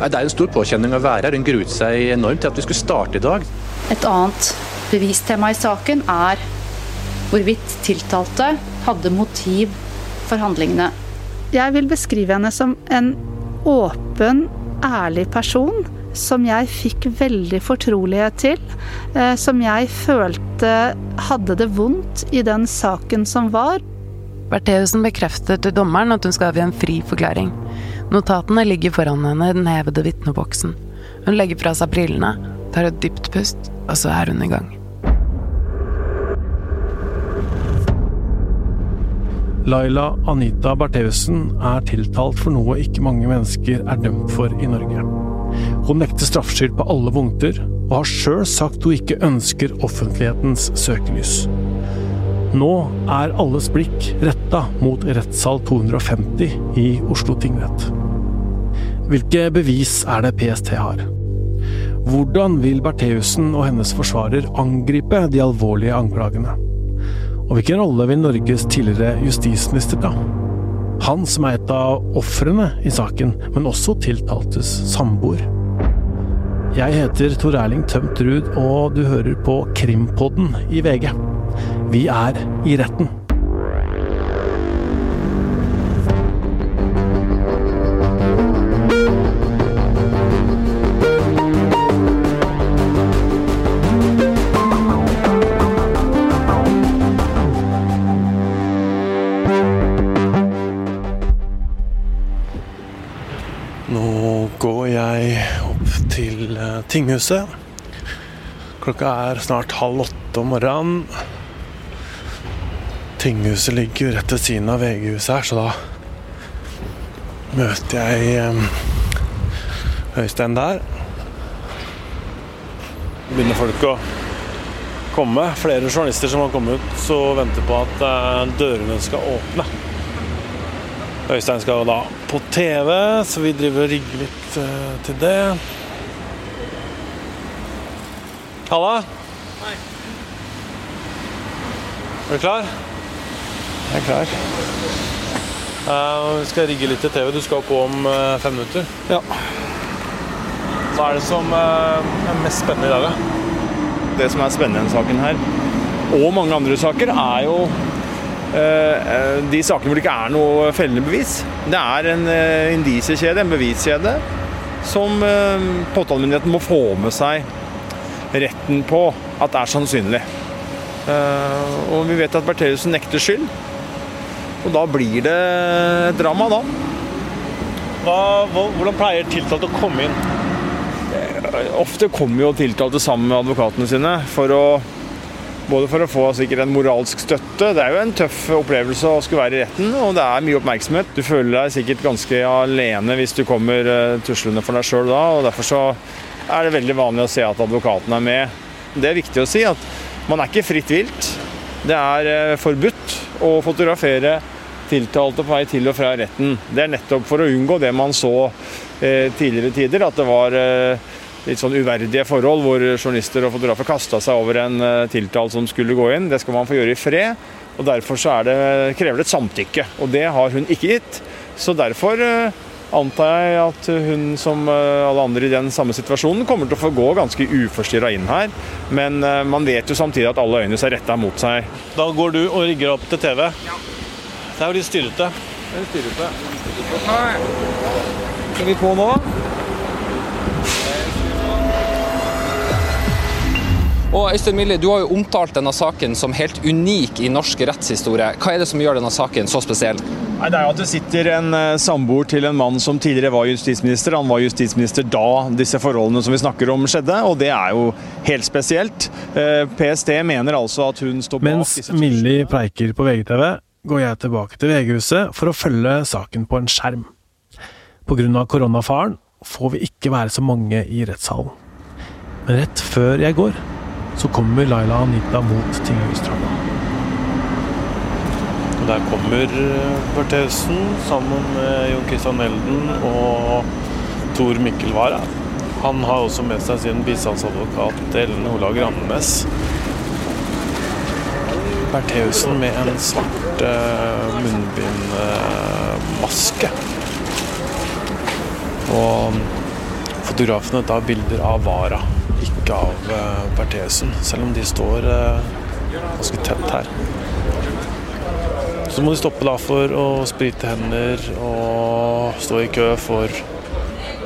Det er en stor påkjenning å være her. Hun gruet seg enormt til at vi skulle starte i dag. Et annet bevistema i saken er hvorvidt tiltalte hadde motiv for handlingene. Jeg vil beskrive henne som en åpen, ærlig person som jeg fikk veldig fortrolighet til. Eh, som jeg følte hadde det vondt i den saken som var. Bertheussen bekrefter til dommeren at hun skal avgi en fri forklaring. Notatene ligger foran henne i den hevede vitneboksen. Hun legger fra seg brillene, tar et dypt pust, og så er hun i gang. Laila Anita Bertheussen er tiltalt for noe ikke mange mennesker er dømt for i Norge. Hun nekter straffskyld på alle punkter, og har sjøl sagt hun ikke ønsker offentlighetens søkelys. Nå er alles blikk retta mot rettssal 250 i Oslo tingrett. Hvilke bevis er det PST har? Hvordan vil Bertheussen og hennes forsvarer angripe de alvorlige anklagene? Og hvilken rolle vil Norges tidligere justisminister ta? Han som er et av ofrene i saken, men også tiltaltes samboer. Jeg heter Tor Erling Tømt Ruud, og du hører på Krimpodden i VG. Vi er i retten. Tinghuset. Klokka er snart halv åtte om morgenen. Tinghuset ligger jo rett ved siden av VG-huset her, så da møter jeg eh, Øystein der. Begynner folk å komme. Flere journalister som har kommet ut, og venter på at eh, dørene skal åpne. Øystein skal da på TV, så vi driver og rigger litt eh, til det. Halla. Hei. Er du klar? Jeg er klar. Eh, vi skal rigge litt til TV. Du skal på om uh, fem minutter. Ja. Hva er det som uh, er mest spennende i dag, da? Det som er spennende i denne saken her, og mange andre saker, er jo eh, de sakene hvor det ikke er noe fellende bevis. Det er en uh, indisiekjede, en beviskjede, som uh, påtalemyndigheten må få med seg retten på at det er sannsynlig. Eh, og vi vet at Bertheussen nekter skyld, og da blir det drama, da. Hva, hvordan pleier tiltalte å komme inn? Ofte kommer jo tiltalte sammen med advokatene sine for å både for å få sikkert en moralsk støtte. Det er jo en tøff opplevelse å skulle være i retten, og det er mye oppmerksomhet. Du føler deg sikkert ganske alene hvis du kommer eh, tuslende for deg sjøl da, og derfor så er det veldig vanlig å se at advokaten er med. Det er viktig å si at man er ikke fritt vilt. Det er eh, forbudt å fotografere tiltalte på vei til og fra retten. Det er nettopp for å unngå det man så eh, tidligere tider, at det var eh, litt sånn uverdige forhold hvor journalister og fotografer kasta seg over en tiltalt som skulle gå inn. Det skal man få gjøre i fred, og derfor er det, krever det et samtykke. Og det har hun ikke gitt. Så derfor antar jeg at hun som eh, alle andre i den samme situasjonen kommer til å få gå ganske uforstyrra inn her. Men eh, man vet jo samtidig at alle øynene er retta mot seg. Da går du og rigger opp til TV. Det er jo litt styrete. Skal vi på nå? Og Øystein Millie, du har jo omtalt denne saken som helt unik i norsk rettshistorie. Hva er det som gjør denne saken så spesiell? Nei, Det er jo at det sitter en eh, samboer til en mann som tidligere var justisminister. Han var justisminister da disse forholdene som vi snakker om skjedde, og det er jo helt spesielt. Eh, PST mener altså at hun står bak Mens disse Millie preiker på VGTV, går jeg tilbake til VG-huset for å følge saken på en skjerm. Pga. koronafaren får vi ikke være så mange i rettssalen. Men rett før jeg går, så kommer Laila Anita mot tinghusstranda. Og der kommer Bertheussen sammen med Jon Christian Elden og Tor Mikkel Wara. Han har også med seg sin bistandsadvokat Ellen Ola Ramnes. Bertheussen med en svart uh, munnbindmaske. og fotografene tar bilder av Vara, ikke av uh, Bertheussen, selv om de står uh, ganske tett her. Så må de stoppe da for å sprite hender og stå i kø for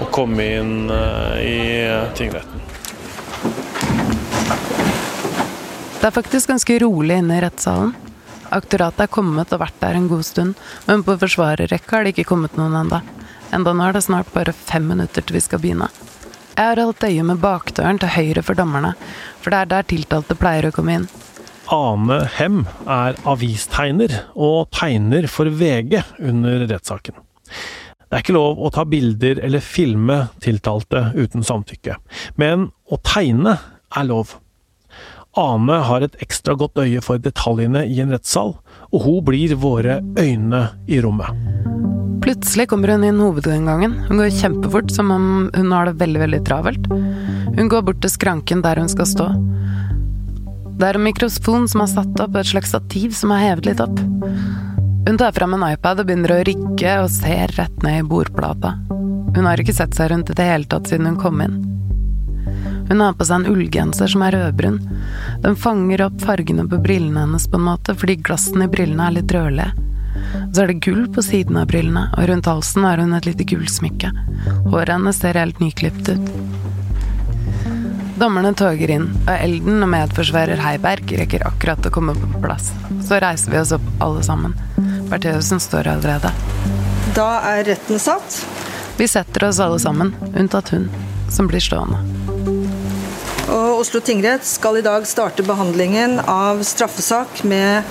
å komme inn uh, i tingretten. Det er faktisk ganske rolig inne i rettssalen. Aktoratet er kommet og vært der en god stund, men på forsvarerrekka har det ikke kommet noen enda. Enda nå er det snart bare fem minutter til vi skal begynne. Jeg har holdt øye med bakdøren til høyre for dommerne, for det er der tiltalte pleier å komme inn. Ane Hem er avistegner og tegner for VG under rettssaken. Det er ikke lov å ta bilder eller filme tiltalte uten samtykke, men å tegne er lov. Ane har et ekstra godt øye for detaljene i en rettssal, og hun blir våre øyne i rommet. Plutselig kommer hun inn hovedinngangen. Hun går kjempefort, som om hun har det veldig veldig travelt. Hun går bort til skranken der hun skal stå. Det er en mikrofon som er satt opp, et slags stativ som er hevet litt opp. Hun tar fram en iPad og begynner å rikke og ser rett ned i bordplata. Hun har ikke sett seg rundt i det hele tatt siden hun kom inn. Hun har på seg en ullgenser som er rødbrun. Den fanger opp fargene på brillene hennes på en måte, fordi glassene i brillene er litt rødlige. Så er det gull på siden av brillene, og rundt halsen har hun et lite gullsmykke. Håret hennes ser helt nyklipt ut. Dommerne toger inn, og Elden og medforsvarer Heiberg rekker akkurat å komme på plass. Så reiser vi oss opp alle sammen. Bertheussen står allerede. Da er retten satt. Vi setter oss alle sammen, unntatt hun, som blir stående. Og Oslo tingrett skal i dag starte behandlingen av straffesak med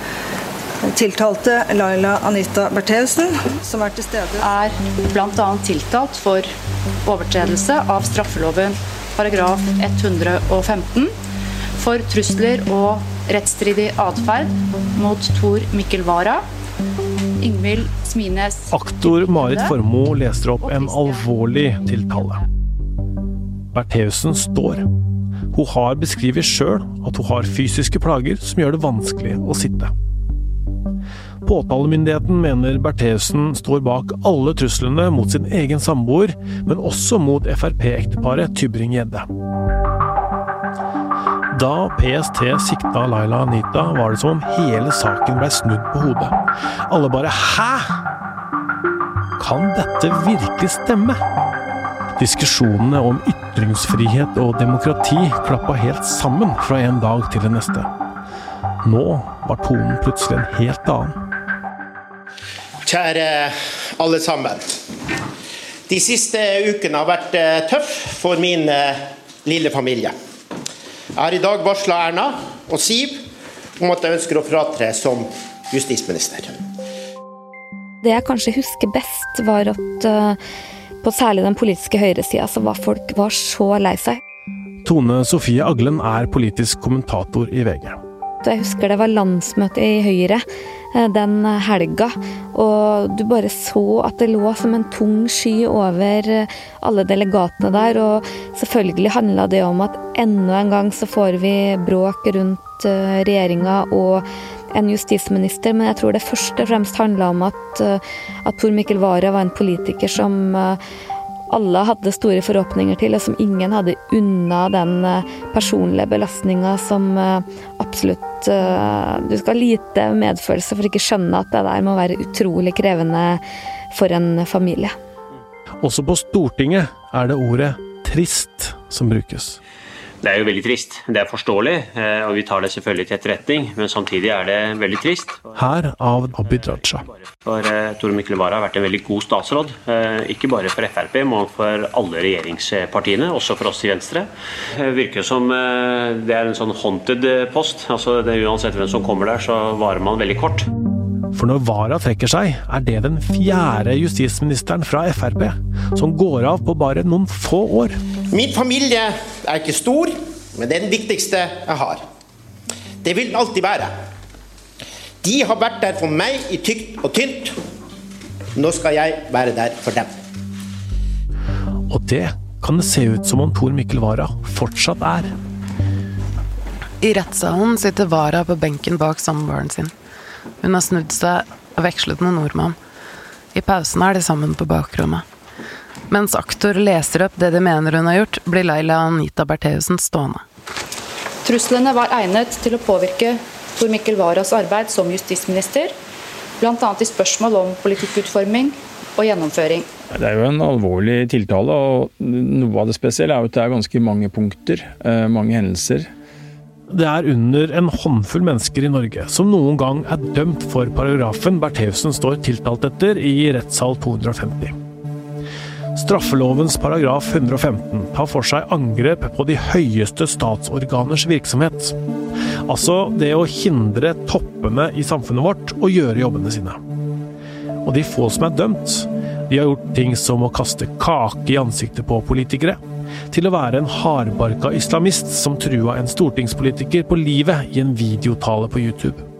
tiltalte Laila Anita Bertheussen, som er til stede. Er bl.a. tiltalt for overtredelse av straffeloven paragraf 115 for trusler og rettsstridig atferd mot Tor Mikkel Wara. Ingvild Smines Aktor Marit Formoe leser opp en alvorlig tiltale. Bertheussen står hun har beskrevet sjøl at hun har fysiske plager som gjør det vanskelig å sitte. Påtalemyndigheten mener Bertheussen står bak alle truslene mot sin egen samboer, men også mot Frp-ekteparet Tybring-Gjedde. Da PST sikta Laila Anita, var det som om hele saken blei snudd på hodet. Alle bare 'hæ?! Kan dette virkelig stemme?' Diskusjonene om ytringsfrihet og demokrati klappa helt sammen fra en dag til den neste. Nå var tonen plutselig en helt annen. Kjære alle sammen. De siste ukene har vært eh, tøff for min eh, lille familie. Jeg har i dag varsla Erna og Siv om at jeg ønsker å fratre som justisminister. Det jeg kanskje husker best, var at uh, på særlig den politiske høyresida, så var folk var så lei seg. Tone Sofie Aglen er politisk kommentator i VG. Jeg husker det var landsmøte i Høyre eh, den helga, og du bare så at det lå som en tung sky over eh, alle delegatene der. Og selvfølgelig handla det om at enda en gang så får vi bråk rundt eh, regjeringa og en justisminister, men jeg tror det først og fremst handla om at, eh, at Tor Mikkel Wara var en politiker som eh, alle hadde store forhåpninger til, og som ingen hadde unna den eh, personlige belastninga som absolutt Du skal ha lite medfølelse for ikke skjønne at det der må være utrolig krevende for en familie. Også på Stortinget er det ordet 'trist' som brukes. Det er jo veldig trist. Det er forståelig, eh, og vi tar det selvfølgelig til etterretning. Men samtidig er det veldig trist. Her av Abid Raja. For uh, Tore Mikkel Wara har vært en veldig god statsråd. Uh, ikke bare for Frp, men for alle regjeringspartiene, også for oss i Venstre. Det virker som det er en sånn haunted post. altså det, Uansett hvem som kommer der, så varer man veldig kort. For når Wara trekker seg, er det den fjerde justisministeren fra Frp som går av på bare noen få år. Min familie er ikke stor, men det er den viktigste jeg har. Det vil den alltid være. De har vært der for meg i tykt og tynt. Nå skal jeg være der for dem. Og det kan det se ut som om Tor Mikkel Wara fortsatt er. I rettssalen sitter Wara på benken bak samboeren sin. Hun har snudd seg og vekslet noen ord med ham. I pausen er de sammen på bakrommet. Mens aktor leser opp det de mener hun har gjort, blir Laila Anita Bertheussen stående. Truslene var egnet til å påvirke Tor Mikkel Waras arbeid som justisminister, bl.a. i spørsmål om politikkutforming og gjennomføring. Det er jo en alvorlig tiltale, og noe av det spesielle er jo at det er ganske mange punkter, eh, mange hendelser. Det er under en håndfull mennesker i Norge som noen gang er dømt for paragrafen Bertheussen står tiltalt etter i rettssal 250. Straffelovens paragraf 115 tar for seg angrep på de høyeste statsorganers virksomhet. Altså det å hindre toppene i samfunnet vårt å gjøre jobbene sine. Og de få som er dømt, de har gjort ting som å kaste kake i ansiktet på politikere, til å være en hardbarka islamist som trua en stortingspolitiker på livet i en videotale på YouTube.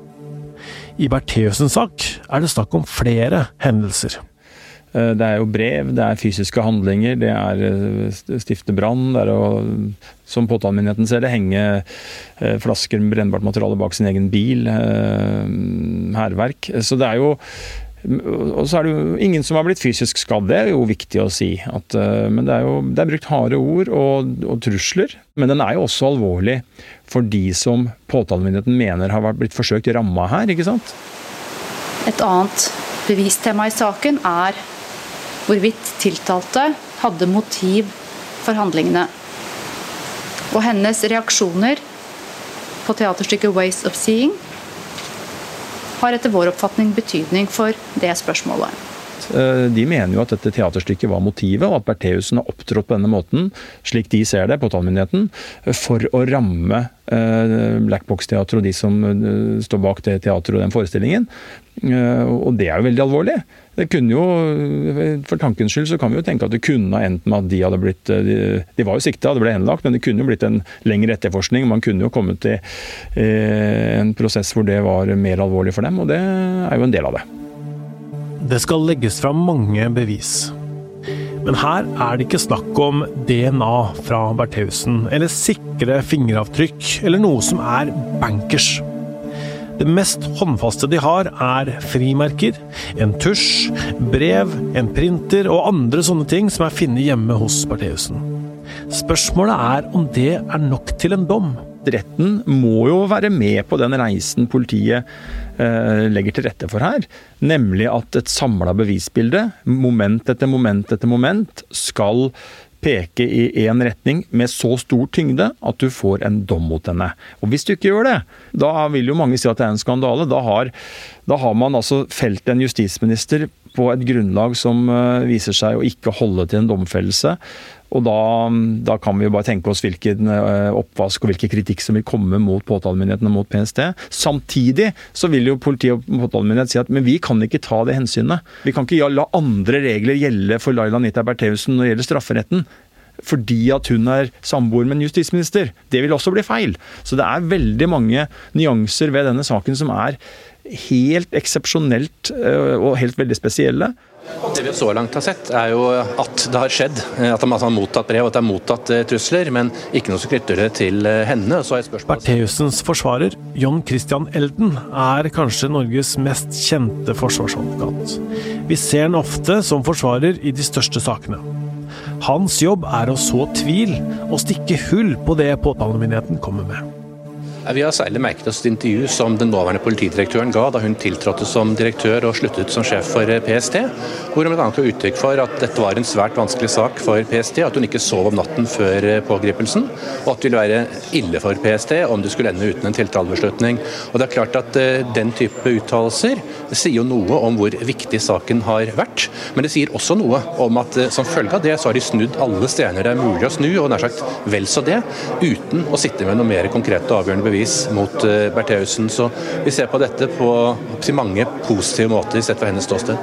I Bertheussens sak er det snakk om flere hendelser. Eh, det er jo brev, det er fysiske handlinger, det er eh, stifte brann. Det er å, som påtalemyndigheten ser det, henge eh, flasker med brennbart materiale bak sin egen bil. Hærverk. Så det er jo og så er det jo ingen som har blitt fysisk skadd, det er jo viktig å si. At, men det er jo det er brukt harde ord og, og, trusler. Men den er jo også alvorlig for de som påtalemyndigheten mener har blitt forsøkt ramma her, ikke sant? Et annet bevistema i saken er hvorvidt tiltalte hadde motiv for handlingene. Og hennes reaksjoner på teaterstykket 'Ways of Seeing' har etter vår oppfatning betydning for det spørsmålet. Eh, de mener jo at dette teaterstykket var motivet, og at Bertheussen har opptrådt på denne måten, slik de ser det, påtalemyndigheten, for å ramme Black Blackbox-teatret og de som eh, står bak det teatret og den forestillingen. Og det er jo veldig alvorlig. Det kunne jo, For tankens skyld så kan vi jo tenke at det kunne ha endt med at de hadde blitt De, de var jo sikta, det ble henlagt, men det kunne jo blitt en lengre etterforskning. Man kunne jo kommet til eh, en prosess hvor det var mer alvorlig for dem, og det er jo en del av det. Det skal legges fram mange bevis. Men her er det ikke snakk om DNA fra Bertheussen, eller sikre fingeravtrykk, eller noe som er bankers. Det mest håndfaste de har, er frimerker, en tusj, brev, en printer og andre sånne ting som er funnet hjemme hos Bertheussen. Spørsmålet er om det er nok til en dom. Retten må jo være med på den reisen politiet legger til rette for her. Nemlig at et samla bevisbilde, moment etter moment etter moment, skal peke i én retning med så stor tyngde at du får en dom mot henne. Og Hvis du ikke gjør det, da vil jo mange si at det er en skandale. Da har, da har man altså felt en justisminister på et grunnlag som eh, viser seg å ikke holde til en domfellelse. Og da, da, kan vi jo bare tenke oss hvilken eh, oppvask og hvilken kritikk som vil komme mot påtalemyndigheten og mot PST. Samtidig så vil jo politiet og påtalemyndighet si at men vi kan ikke ta det hensynet. Vi kan ikke la andre regler gjelde for Laila Nita Bertheussen når det gjelder strafferetten fordi at hun er samboer med en justisminister. Det vil også bli feil. Så det er veldig mange nyanser ved denne saken som er helt eksepsjonelt eh, og helt veldig spesielle. Det vi så langt har sett, er jo at det har skjedd. At de har mottatt brev, og at de har mottatt eh, trusler, men ikke noe som knytter det til eh, henne. Så er spørsmål... Bertheussens forsvarer, John Christian Elden, er kanskje Norges mest kjente forsvarsadvokat. Vi ser han ofte som forsvarer i de største sakene. Hans jobb er å så tvil og stikke hull på det påtalemyndigheten kommer med. Vi har særlig merket oss et intervju som den nåværende politidirektøren ga da hun tiltrådte som direktør og sluttet som sjef for eh, PST, hvor hun bl.a. ga uttrykk for at dette var en svært vanskelig sak for PST, at hun ikke sov om natten før eh, pågripelsen, og at det ville være ille for PST om det skulle ende uten en tiltalebeslutning. Og det er klart at eh, Den type uttalelser sier jo noe om hvor viktig saken har vært, men det sier også noe om at som følge av det så har de snudd alle stener det er mulig å snu, og nær sagt vel så det, uten å sitte med noe mer konkrete og avgjørende bevis bevis mot eh, Bertheussen. Så vi ser på dette på mange positive måter, sett fra hennes ståsted.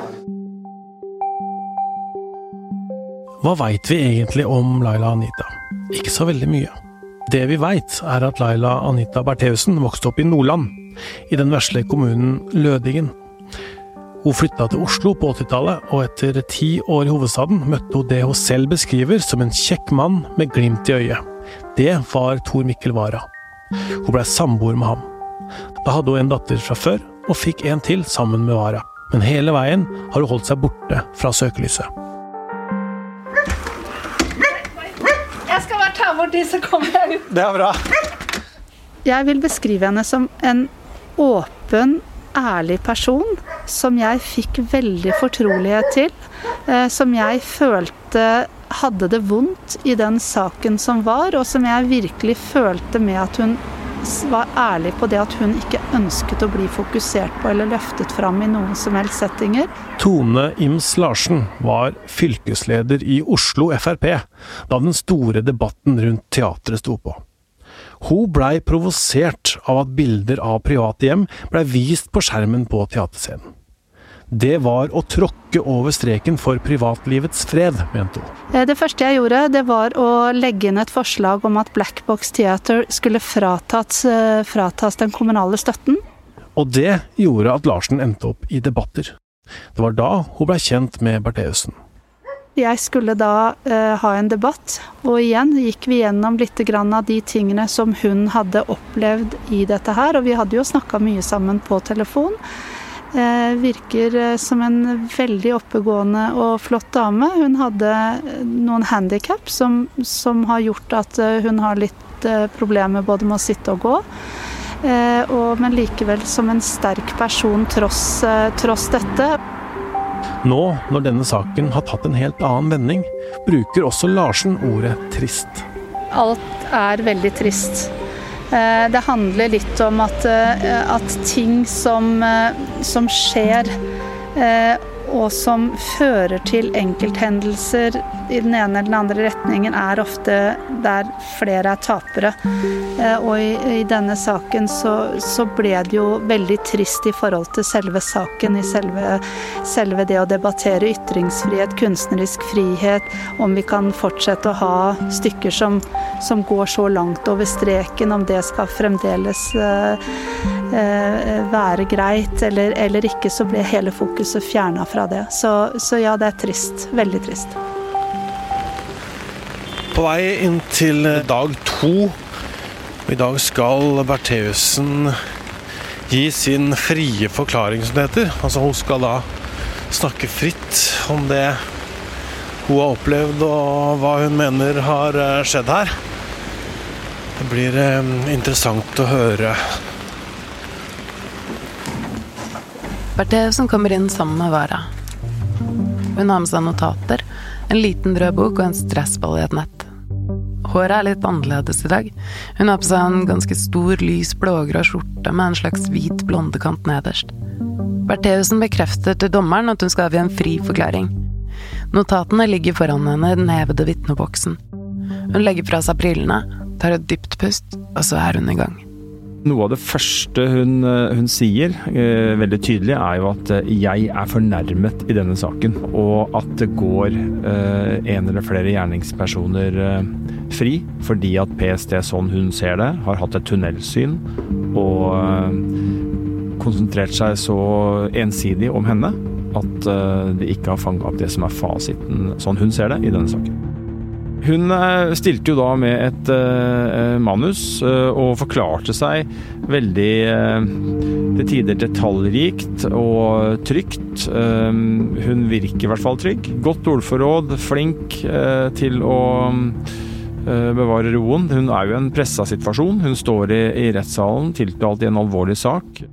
Hva veit vi egentlig om Laila Anita? Ikke så veldig mye. Det vi veit, er at Laila Anita Bertheussen vokste opp i Nordland, i den vesle kommunen Lødingen. Hun flytta til Oslo på 80-tallet, og etter ti år i hovedstaden møtte hun det hun selv beskriver som en kjekk mann med glimt i øyet. Det var Tor Mikkel Wara. Hun blei samboer med ham. Da hadde hun en datter fra før, og fikk en til sammen med Wara. Men hele veien har hun holdt seg borte fra søkelyset. Jeg skal bare ta bort de, så kommer jeg ut. Det er bra. Jeg vil beskrive henne som en åpen, ærlig person som jeg fikk veldig fortrolighet til. Eh, som jeg følte hadde det vondt i den saken som var, og som jeg virkelig følte med at hun var ærlig på det at hun ikke ønsket å bli fokusert på eller løftet fram i noen som helst settinger. Tone Ims Larsen var fylkesleder i Oslo Frp da den store debatten rundt teatret sto på. Hun blei provosert av at bilder av private hjem blei vist på skjermen på teaterscenen. Det var å tråkke over streken for privatlivets fred, mente hun. Eh, det første jeg gjorde, det var å legge inn et forslag om at Black Box Theater skulle fratas, eh, fratas den kommunale støtten. Og det gjorde at Larsen endte opp i debatter. Det var da hun blei kjent med Bertheussen. Jeg skulle da uh, ha en debatt, og igjen gikk vi gjennom litt av de tingene som hun hadde opplevd i dette her. Og vi hadde jo snakka mye sammen på telefon. Eh, virker eh, som en veldig oppegående og flott dame. Hun hadde eh, noen handikap som, som, har gjort at hun har litt problemer både med å sitte og gå. Og, men likevel som en sterk person tross, tross dette. Nå, når denne saken har tatt en helt annen vending, bruker også Larsen ordet trist. Alt er veldig trist. Eh, det handler litt om at, eh, at ting som, eh, som skjer og som fører til enkelthendelser i den ene eller den andre retningen, er ofte der flere er tapere. Eh, og i, i denne saken så, så, ble det jo veldig trist i forhold til selve saken, i selve, selve det å debattere ytringsfrihet, kunstnerisk frihet, om vi kan fortsette å ha stykker som, som går så langt over streken, om det skal fremdeles uh, Eh, være greit eller, eller, ikke, så ble hele fokuset fjerna fra det. Så, så, ja, det er trist. Veldig trist. På vei inn til dag to. I dag skal Bertheussen gi sin frie forklaring, som det heter. Altså hun skal da snakke fritt om det hun har opplevd og hva hun mener har eh, skjedd her. Det blir eh, interessant å høre Bertheussen kommer inn sammen med Vara. Hun har med seg notater, en liten rød bok og en stressball i et nett. Håret er litt annerledes i dag. Hun har på seg en ganske stor, lys blågrå skjorte med en slags hvit blondekant nederst. Bertheussen bekrefter til dommeren at hun skal avgi en fri forklaring. Notatene ligger foran henne i den hevede vitneboksen. Hun legger fra seg brillene, tar et dypt pust, og så er hun i gang. Noe av det første hun, eh, hun sier eh, veldig tydelig, er jo at eh, jeg er fornærmet i denne saken. Og at det går eh, en eller flere gjerningspersoner eh, fri. Fordi at PST, sånn hun ser det, har hatt et tunnelsyn og eh, konsentrert seg så ensidig om henne at de ikke har fanga opp det som er fasiten, sånn hun ser det, i denne saken. Hun eh, stilte jo da med et uh, manus uh, og forklarte seg veldig til tider detaljrikt og trygt. hun virker i hvert fall trygg. Godt ordforråd, flink til å bevare roen. Hun er jo i en pressa situasjon. Hun står i, i rettssalen tiltalt i en alvorlig sak.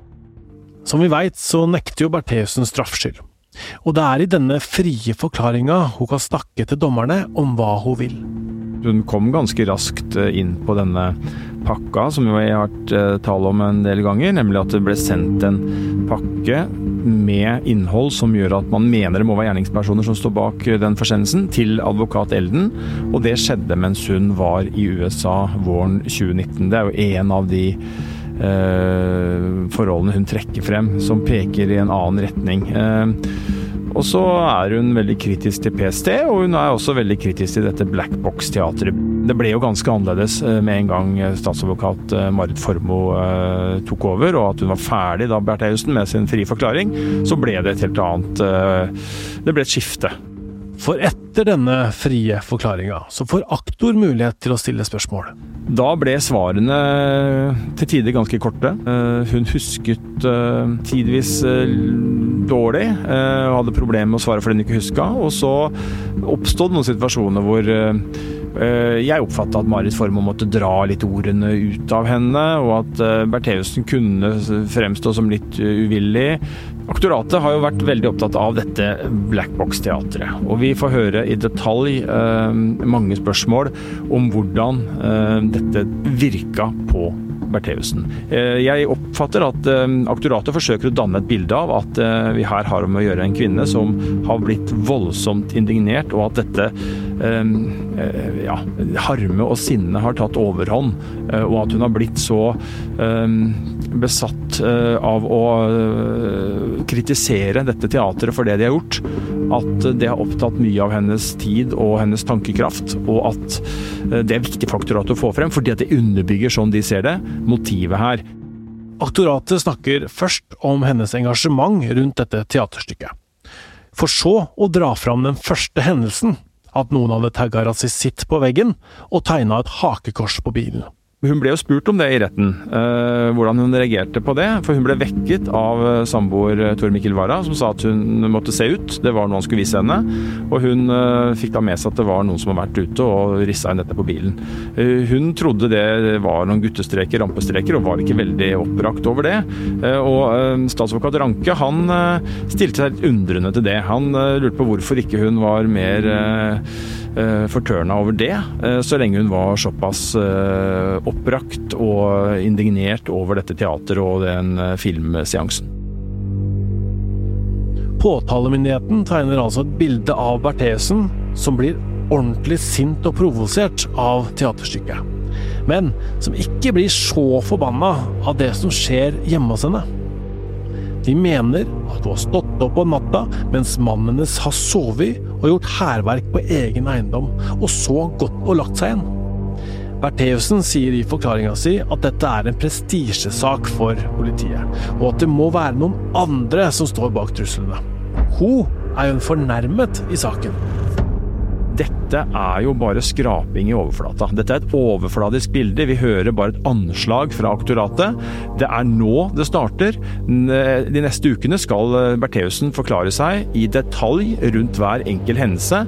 Som vi veit, så nekter jo Bertheussen straffskyld. Og det er i denne frie forklaringa hun kan snakke til dommerne om hva hun vil. Hun kom ganske raskt eh, inn på denne pakka som vi har vært eh, tale om en del ganger, nemlig at det ble sendt en pakke med innhold som gjør at man mener det må være gjerningspersoner som står bak eh, den forsendelsen, til advokat Elden. Og det skjedde mens hun var i USA våren 2019. Det er jo en av de Eh, forholdene hun trekker frem, som peker i en annen retning. Eh, og så er hun veldig kritisk til PST, og hun er også veldig kritisk til dette Black Box-teatret. Det ble jo ganske annerledes eh, med en gang statsadvokat Marit Formoe tok over, og at hun var ferdig da Bertheussen med sin frie forklaring, så ble det et helt annet Det ble et skifte. For etter denne frie forklaringa, så får aktor mulighet til å stille spørsmål. Da ble svarene til tider ganske korte. Eh, hun husket eh, tidvis eh, dårlig hadde problemer med å svare fordi hun ikke huska. Og så oppstod noen situasjoner hvor jeg oppfatta at Marit Formoe måtte dra litt ordene ut av henne, og at eh, Bertheussen kunne fremstå som litt uvillig. Aktoratet har jo vært veldig opptatt av dette blackbox-teatret. Og vi får høre i detalj eh, mange spørsmål om hvordan eh, dette virka på Bertheussen. Eh, jeg oppfatter at eh, aktoratet forsøker å danne et bilde av at eh, vi her har om å gjøre en kvinne som har blitt voldsomt indignert, og at dette ja, harme og sinne har tatt overhånd. Og at hun har blitt så besatt av å kritisere dette teatret for det de har gjort, at det har opptatt mye av hennes tid og hennes tankekraft. Og at det er viktig for aktoratet å få frem, fordi at det underbygger, sånn de ser det, motivet her. Aktoratet snakker først om hennes engasjement rundt dette teaterstykket. For så å dra fram den første hendelsen, at noen hadde tagga rasisitt på veggen og tegna et hakekors på bilen. Hun ble jo spurt om det i retten, uh, hvordan hun reagerte på det. For hun ble vekket av uh, samboer uh, Tor Mikkel Wara, som sa at hun måtte se ut. Det var noe han skulle vise henne. Og hun fikk da med seg at det var noen som hadde vært ute og rissa inn dette på bilen. hun trodde det var noen guttestreker, rampestreker, og var ikke veldig oppbrakt over det. og statsadvokat Ranke han stilte seg litt undrende til det. Han lurte på hvorfor ikke hun var mer Eh, fortørna over det, eh, så lenge hun var såpass eh, oppbrakt og indignert over dette teateret og den filmseansen. Påtalemyndigheten tegner altså et bilde av Bertheussen som blir ordentlig sint og provosert av teaterstykket, men som ikke blir så forbanna av det som skjer hjemme hos henne. De mener at hun har stått opp om natta mens mannen hennes har sovet og gjort hærverk på egen eiendom, og så gått og lagt seg igjen. Bertheussen sier i forklaringa si at dette er en prestisjesak for politiet, og at det må være noen andre som står bak truslene. Hun er jo en fornærmet i saken. Dette er jo bare skraping i overflata. Dette er et overfladisk bilde. Vi hører bare et anslag fra aktoratet. Det er nå det starter. De neste ukene skal eh, Bertheussen forklare seg i detalj rundt hver enkel hendelse.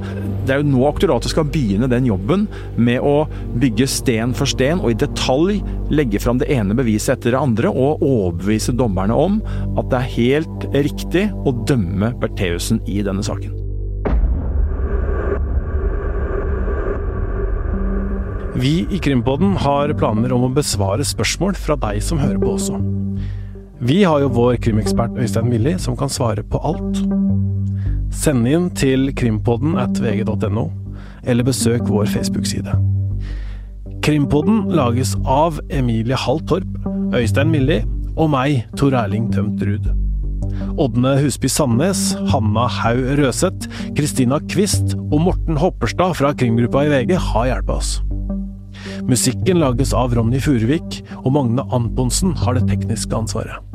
Det er jo nå aktoratet skal begynne den jobben med å bygge sten for sten og i detalj legge fram det ene beviset etter det andre og overbevise dommerne om at det er helt riktig å dømme Bertheussen i denne saken. Vi i Krimpodden har planer om å besvare spørsmål fra deg som hører på også. Vi har jo vår krimekspert Øystein Milli som kan svare på alt. Send inn til krimpodden at vg.no, eller besøk vår Facebook-side. Krimpodden lages av Emilie Hall Torp, Øystein Milli og meg, Tor Erling Tømt Ruud. Ådne Husby Sandnes, Hanna Haug Røseth, Kristina Kvist og Morten Hopperstad fra krimgruppa i VG har hjulpet oss. Musikken lages av Ronny Furuvik, og Magne Antonsen har det tekniske ansvaret.